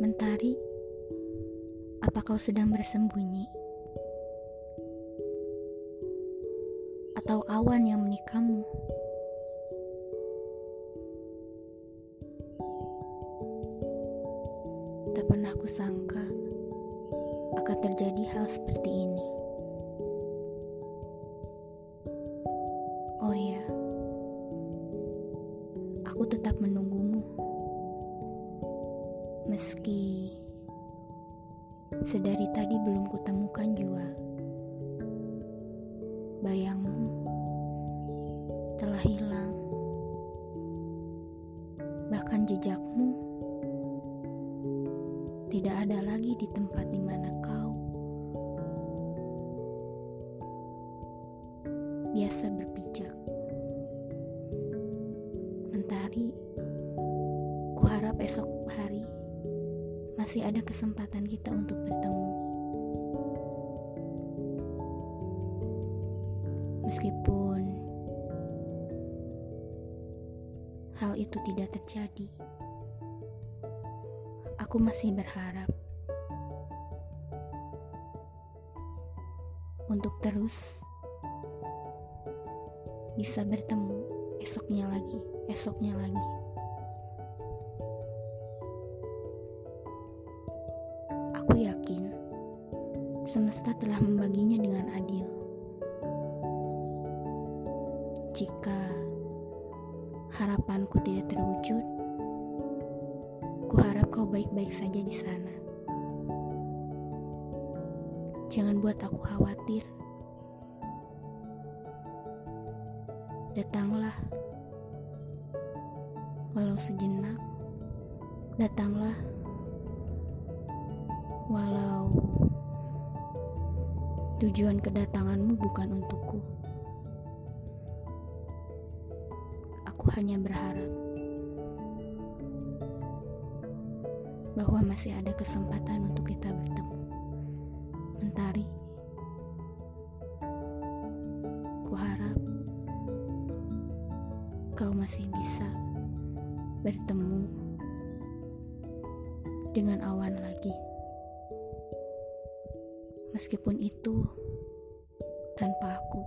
Mentari, apa kau sedang bersembunyi? Atau awan yang menikamu? Tak pernah kusangka akan terjadi hal seperti ini. Oh ya, aku tetap menunggumu. Meski sedari tadi belum kutemukan jua bayangmu telah hilang. Bahkan jejakmu tidak ada lagi di tempat di mana kau biasa berpijak. Mentari, kuharap esok hari masih ada kesempatan kita untuk bertemu. Meskipun hal itu tidak terjadi, aku masih berharap untuk terus bisa bertemu esoknya lagi, esoknya lagi. Yakin semesta telah membaginya dengan adil. Jika harapanku tidak terwujud, kuharap kau baik-baik saja di sana. Jangan buat aku khawatir. Datanglah, walau sejenak. Datanglah, walau tujuan kedatanganmu bukan untukku. Aku hanya berharap bahwa masih ada kesempatan untuk kita bertemu. Mentari, kuharap kau masih bisa bertemu dengan awan lagi. Meskipun itu tanpa aku.